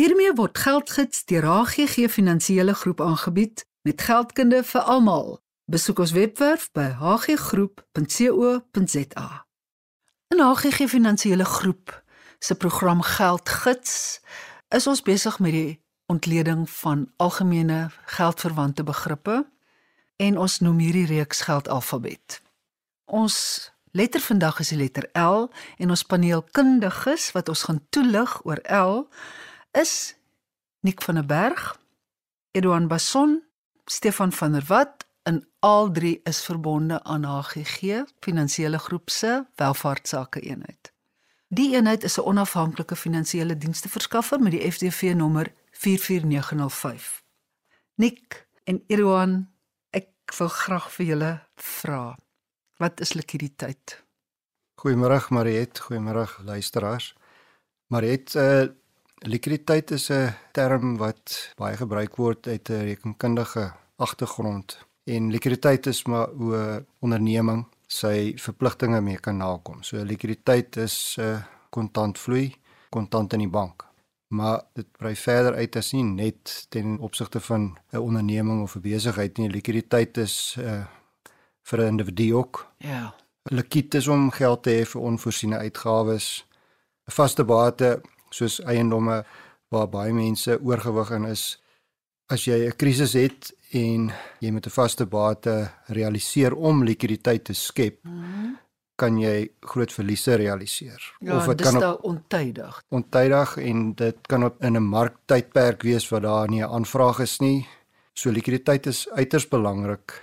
Hiermee word geldgids deur HGG Finansiële Groep aangebied met geldkunde vir almal. Besoek ons webwerf by hggroep.co.za. In HGG Finansiële Groep se program Geldgids is ons besig met die ontleding van algemene geldverwante begrippe en ons noem hierdie reeks geldalfabet. Ons letter vandag is die letter L en ons paneelkundiges wat ons gaan toelig oor L is Nick van der Berg, Edouard Basson, Stefan van der Walt en al drie is verbonde aan HGG Finansiële Groep se welvaartsake eenheid. Die eenheid is 'n onafhanklike finansiële diensverskaffer met die FDV nommer 44905. Nick en Edouard Ek wil graag vir julle vra. Wat is likwiditeit? Goeiemôre Mariet, goeiemôre luisteraars. Mariet, uh likwiditeit is 'n term wat baie gebruik word uit 'n rekenkundige agtergrond. En likwiditeit is maar hoe 'n onderneming sy verpligtinge mee kan nakom. So likwiditeit is 'n uh, kontantvloei, kontant in die bank maar dit brei verder uit as nie net ten opsigte van 'n onderneming of 'n besigheid nie. Likwiditeit is uh vir 'n individu ook. Ja. Likwid is om geld te hê vir onvoorsiene uitgawes. 'n Vaste bate soos eiendomme waar baie mense oorgewig in is. As jy 'n krisis het en jy moet 'n vaste bate realiseer om likwiditeit te skep, mm -hmm kan jy groot verliese realiseer ja, of dit kan op ontydig. Ontydig en dit kan op in 'n marktydperk wees waar daar nie 'n aanvraag is nie. So likwiditeit is uiters belangrik.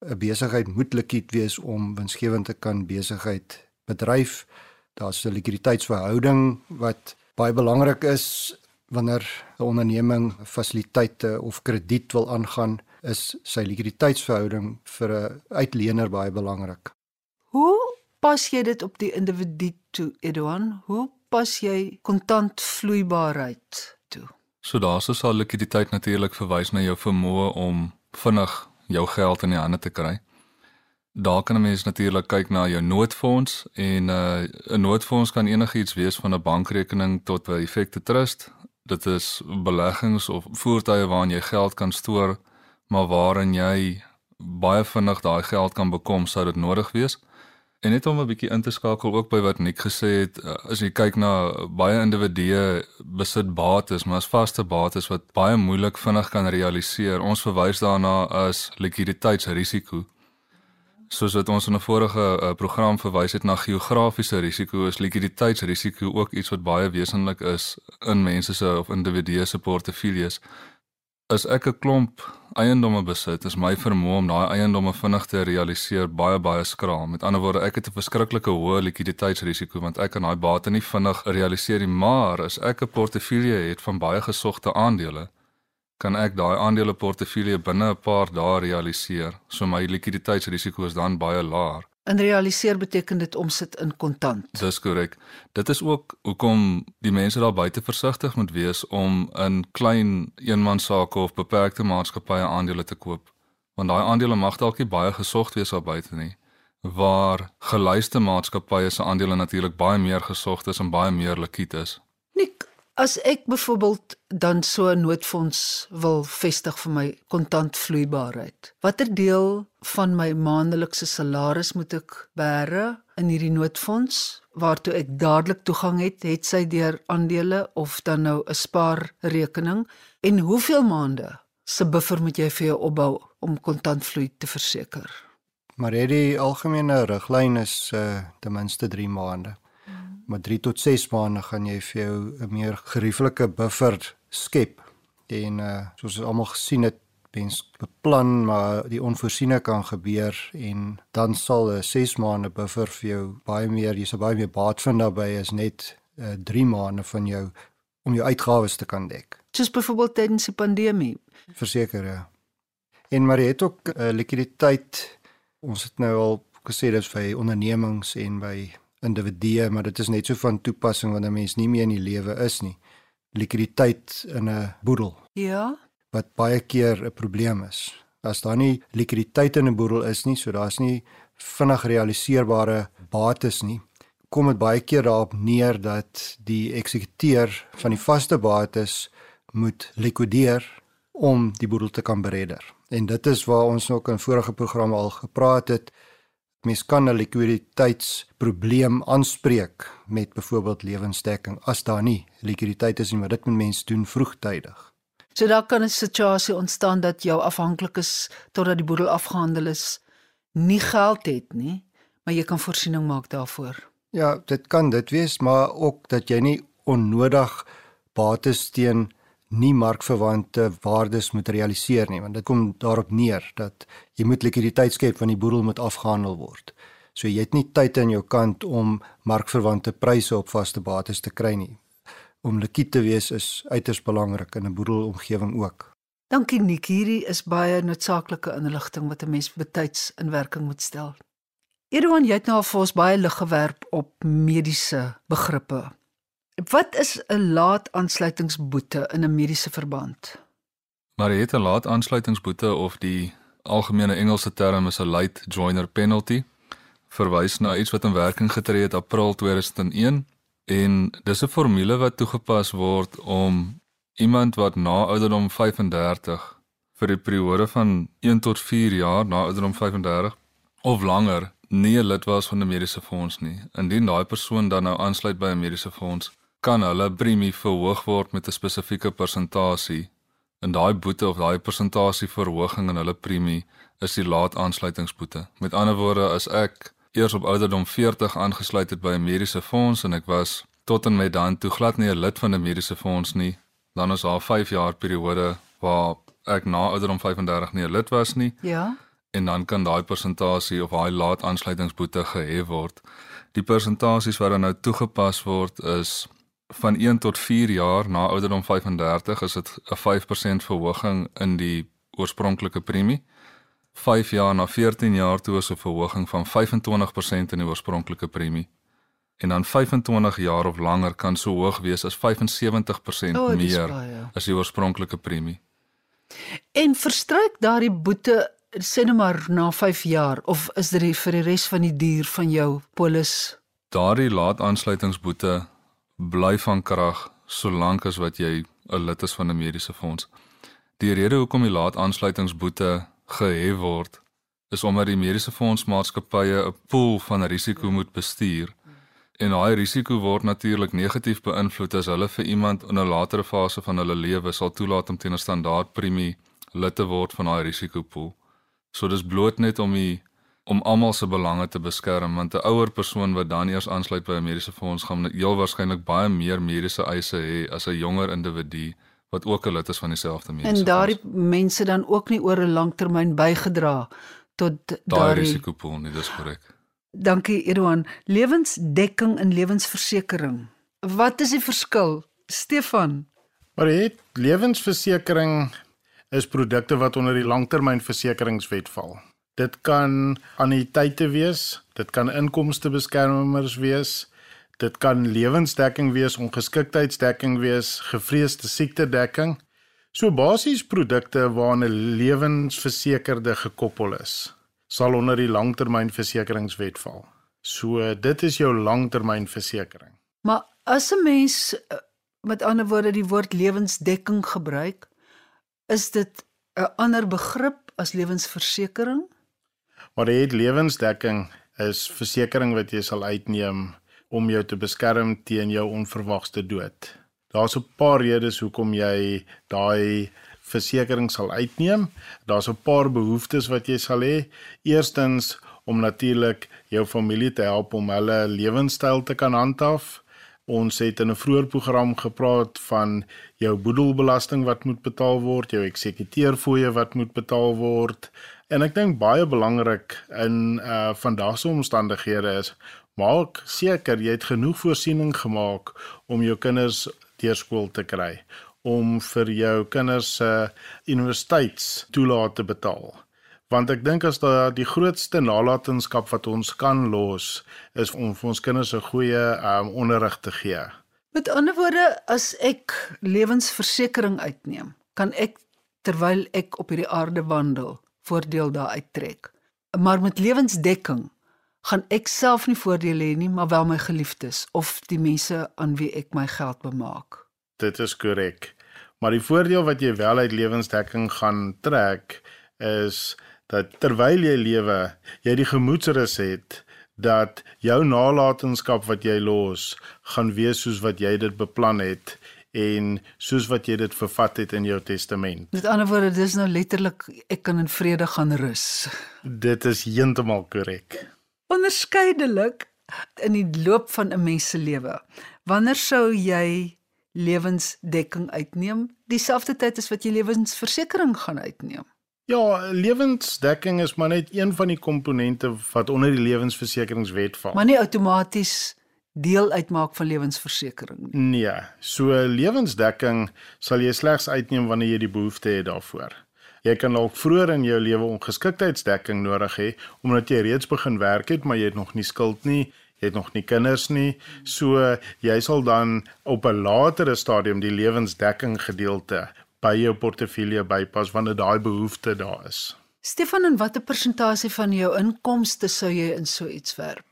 'n Besigheid moet likwid wees om winsgewend te kan besigheid bedryf. Daar's 'n likwiditeitsverhouding wat baie belangrik is wanneer 'n onderneming fasiliteite of krediet wil aangaan, is sy likwiditeitsverhouding vir 'n uitlener baie belangrik. Hoe pas jy dit op die individu toe, Edouan? Hoe pas jy kontantvloeibaarheid toe? So daarso sal likwiditeit natuurlik verwys na jou vermoë om vinnig jou geld in die hande te kry. Daar kan 'n mens natuurlik kyk na jou noodfonds en uh, 'n noodfonds kan enigiets wees van 'n bankrekening tot 'n effekte trust. Dit is beleggings of voertuie waarin jy geld kan stoor, maar waarin jy baie vinnig daai geld kan bekom sou dit nodig wees. En net om 'n bietjie in te skakel ook by wat Nick gesê het, eh, as jy kyk na baie individue besit bates, maar as vaste bates wat baie moeilik vinnig kan realiseer. Ons verwys daarna as likwiditeitsrisiko. Soos wat ons in 'n vorige uh, program verwys het na geografiese risiko, is likwiditeitsrisiko ook iets wat baie wesentlik is in mense se of individue se portefeuilles as ek 'n klomp eiendomme besit, is my vermoë om daai eiendomme vinnig te realiseer baie baie skraal. Met ander woorde, ek het 'n verskriklike hoë likwiditeitsrisiko want ek kan daai bate nie vinnig realiseer nie, maar as ek 'n portefeulje het van baie gesogte aandele, kan ek daai aandele portefeulje binne 'n paar dae realiseer. So my likwiditeitsrisiko is dan baie laag. In realiseer beteken dit omsit in kontant. Dis korrek. Dit is ook hoekom die mense daar buite versigtig moet wees om in klein eenmansake of beperkte maatskappye aandele te koop. Want daai aandele mag dalk nie baie gesog wees daar buite nie. Waar geluiste maatskappye se aandele natuurlik baie meer gesog is en baie meer likwid is. Nik, As ek byvoorbeeld dan so 'n noodfonds wil vestig vir my kontantvloeibaarheid. Watter deel van my maandelikse salaris moet ek bære in hierdie noodfonds waartoe ek dadelik toegang het, het sy deur aandele of dan nou 'n spaarrekening en hoeveel maande se buffer moet jy vir jou opbou om kontantvloei te verseker? Maar hierdie algemene riglyn is uh, ten minste 3 maande maar 3 tot 6 maande gaan jy vir jou 'n meer gerieflike buffer skep. En uh soos ons almal gesien het, mens beplan maar die onvoorsiene kan gebeur en dan sal 'n 6 maande buffer vir jou baie meer, jy sal baie meer baat vind daarbey as net uh 3 maande van jou om jou uitgawes te kan dek. Soos byvoorbeeld tydens die pandemie. Verseker ja. En maar jy het ook uh, likwiditeit. Ons het nou al gesê dis vir ondernemings en by individue, maar dit is net so van toepassing wanneer 'n mens nie meer in die lewe is nie. Likwiditeit in 'n boedel. Ja. Wat baie keer 'n probleem is. As daar nie likwiditeit in 'n boedel is nie, so daar's nie vinnig realiseerbare bates nie, kom dit baie keer daarop neer dat die eksekuteur van die vaste bates moet likwideer om die boedel te kan beredder. En dit is waar ons ook in vorige programme al gepraat het. Mens kan 'n likwiditeitsprobleem aanspreek met byvoorbeeld lewensdekking as daar nie likwiditeit is nie, maar dit moet mens doen vroegtydig. So daar kan 'n situasie ontstaan dat jou afhanklikes totdat die boedel afgehandel is nie geld het nie, maar jy kan voorsiening maak daarvoor. Ja, dit kan dit wees, maar ook dat jy nie onnodig bates teen nie markverwante waardes moet realiseer nie, want dit kom daarop neer dat jy moet likwiditeit skep want die boedel moet afgehandel word. So jy het nie tyd aan jou kant om markverwante pryse op vaste bates te kry nie. Om likwid te wees is uiters belangrik in 'n boedelomgewing ook. Dankie Nik, hierdie is baie noodsaaklike inligting wat 'n mens betyds in werking moet stel. Edouan, jy het nou al vir ons baie lig gewerp op mediese begrippe. Wat is 'n laat aansluitingsboete in 'n mediese verband? Maar jy het 'n laat aansluitingsboete of die algemene Engelse term is 'n late joiner penalty verwys na iets wat in werking getree het April 2001 en dis 'n formule wat toegepas word om iemand wat na ouderdom 35 vir die periode van 1 tot 4 jaar na ouderdom 35 of langer nie 'n lid was van 'n mediese fonds nie. Indien daai persoon dan nou aansluit by 'n mediese fonds, kan hulle premie verhoog word met 'n spesifieke persentasie. En daai boete of daai persentasie verhoging in hulle premie is die laat aansluitingsboete. Met ander woorde, as ek eers op ouderdom 40 aangesluit het by 'n mediese fonds en ek was tot en met dan toe glad nie 'n lid van 'n mediese fonds nie, dan is daar 5 jaar periode waar ek na ouderdom 35 nie 'n lid was nie. Ja. En dan kan daai persentasie of daai laat aansluitingsboete gehef word. Die persentasies wat dan nou toegepas word is van 1 tot 4 jaar na ouderdom 35 is dit 'n 5% verhoging in die oorspronklike premie. 5 jaar na 14 jaar toe is 'n verhoging van 25% in die oorspronklike premie. En dan 25 jaar of langer kan so hoog wees as 75% O, dis meer baie. as die oorspronklike premie. En verstryk daardie boete sê nou maar na 5 jaar of is dit vir die res van die duur van jou polis? Daardie laat aansluitingsboete bly van krag solank as wat jy 'n lid is van 'n mediese fonds. Die rede hoekom die laat aansluitingsboete gehef word is omdat die mediese fondsmaatskappye 'n pool van risiko moet bestuur. En daai risiko word natuurlik negatief beïnvloed as hulle vir iemand in 'n latere fase van hulle lewe sal toelaat om teen 'n standaard premie lid te word van daai risikopool. So dis bloot net om die om almal se belange te beskerm want 'n ouer persoon wat dan eers aansluit by 'n mediese fonds gaan heel waarskynlik baie meer mediese eise hê as 'n jonger individu wat ook 'n lid is van dieselfde mediese En daardie fonds. mense dan ook nie oor 'n lang termyn bygedra tot daai daardie risikopool nie, dis korrek. Dankie Edouan. Lewensdekking en lewensversekering. Wat is die verskil? Stefan. Maar het lewensversekering is produkte wat onder die langtermynversekeringswet val. Dit kan annuïteite wees, dit kan inkomstebeskermers wees, dit kan lewensdekking wees, ongeskiktheidsdekking wees, gevreesde siektedekking. So basies produkte waaraan 'n lewensversekerde gekoppel is, sal onder die langtermynversekeringswet val. So dit is jou langtermynversekering. Maar as 'n mens met ander woorde die woord lewensdekking gebruik, is dit 'n ander begrip as lewensversekering? Maar jy het lewensdekking is versekerings wat jy sal uitneem om jou te beskerm teen jou onverwagte dood. Daar's 'n paar redes hoekom jy daai versekering sal uitneem. Daar's 'n paar behoeftes wat jy sal hê. Eerstens om natuurlik jou familie te help om hulle lewenstyl te kan handhaaf. Ons het in 'n vroeër program gepraat van jou boedelbelasting wat moet betaal word, jou eksekuteurfooie wat moet betaal word. En ek dink baie belangrik in uh vandag se omstandighede is maak seker jy het genoeg voorsiening gemaak om jou kinders deur skool te kry, om vir jou kinders se universiteitstoelaat te betaal. Want ek dink as daar die grootste nalatenskap wat ons kan los is om vir ons kinders 'n goeie um onderrig te gee. Met ander woorde, as ek lewensversekering uitneem, kan ek terwyl ek op hierdie aarde wandel, voordeel daar uittrek. Maar met lewensdekking gaan ek self nie voordele hê nie, maar wel my geliefdes of die mense aan wie ek my geld bemaak. Dit is korrek. Maar die voordeel wat jy wel uit lewensdekking gaan trek is dat terwyl jy lewe, jy die gemoedsrus het dat jou nalatenskap wat jy los gaan wees soos wat jy dit beplan het en soos wat jy dit vervat het in jou testament. Met ander woorde, dis nou letterlik ek kan in vrede gaan rus. Dit is heeltemal korrek. Onderskeidelik in die loop van 'n mens se lewe. Wanneer sou jy lewensdekking uitneem? Dieselfde tyd as wat jy lewensversekering gaan uitneem. Ja, lewensdekking is maar net een van die komponente wat onder die lewensversekeringswet val. Maar nie outomaties deel uitmaak van lewensversekering nie. Nee, so lewensdekking sal jy slegs uitneem wanneer jy die behoefte het daarvoor. Jy kan dalk vroeër in jou lewe ongeskiktheidsdekking nodig hê omdat jy reeds begin werk het, maar jy het nog nie skuld nie, jy het nog nie kinders nie. So jy sal dan op 'n latere stadium die lewensdekking gedeelte by jou portefeulje bypas wanneer daai behoefte daar is. Stefan, en watter persentasie van jou inkomste sou jy in so iets werp?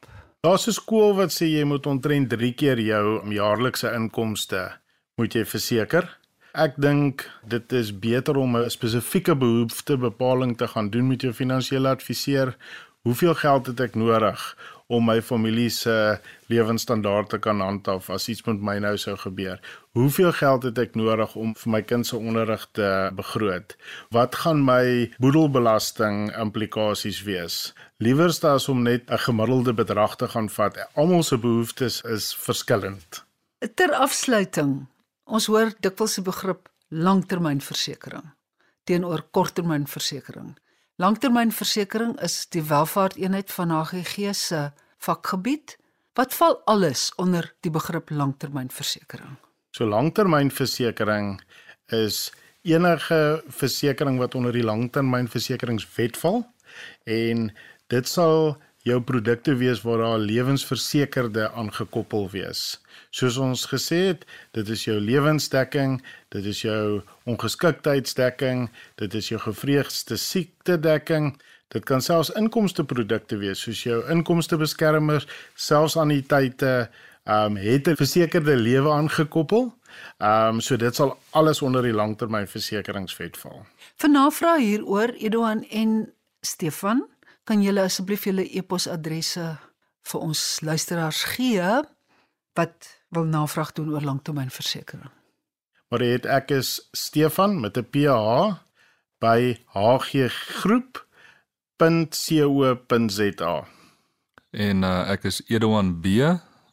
Daar's 'n skool wat sê jy moet omtrent 3 keer jou jaarlikse inkomste moet jy verseker. Ek dink dit is beter om 'n spesifieke behoeftebepaling te gaan doen met jou finansiële adviseur. Hoeveel geld het ek nodig om my familie se lewensstandaard te kan handhaaf as iets met my nou sou gebeur? Hoeveel geld het ek nodig om vir my kind se onderrig te begroot? Wat gaan my boedelbelasting implikasies wees? Liewers as om net 'n gemiddelde bedrag te gaan vat. Almal se behoeftes is verskillend. Ter afsluiting, ons hoor dikwels die begrip langtermynversekering teenoor korttermynversekering. Langtermynversekering is die welvaarteenheid van HGG se vakgebied. Wat val alles onder die begrip langtermynversekering? So langtermynversekering is enige versekering wat onder die langtermynversekeringswet val en dit sal jou produkte wees waar daar lewensversekerde aangekoppel wees. Soos ons gesê het, dit is jou lewensdekking, dit is jou ongeskiktheidsdekking, dit is jou gevreesde siektedekking. Dit kan selfs inkomsteprodukte wees soos jou inkomstebeskermers, selfs anniteite, ehm um, het 'n versekerde lewe aangekoppel. Ehm um, so dit sal alles onder die langtermynversekeringswet val. Vir navraag hieroor Eduan en Stefan, kan julle asseblief julle e-posadresse vir ons luisteraars gee wat wil navraag doen oor langtermynversekering. Maar dit ek is Stefan met 'n PH by hggroep.co.za. En uh, ek is Edouan B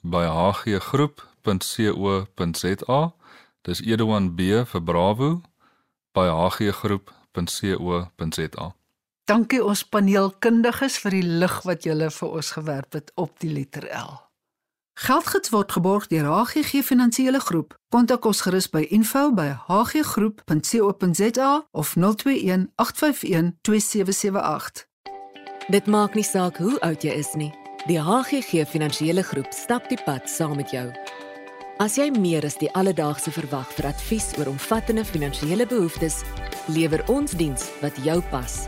by hggroep.co.za. Dis Edouan B vir Bravo by hggroep.co.za. Dankie ons paneelkundiges vir die lig wat julle vir ons gewerp het op die letter L. Geldgids word geborg deur HGG Finansiële Groep. Kontak ons gerus by info@hggroep.co.za of 021 851 2778. Dit maak nie saak hoe oud jy is nie. Die HGG Finansiële Groep stap die pad saam met jou. As jy meer as die alledaagse verwag vir advies oor omvattende finansiële behoeftes, lewer ons diens wat jou pas.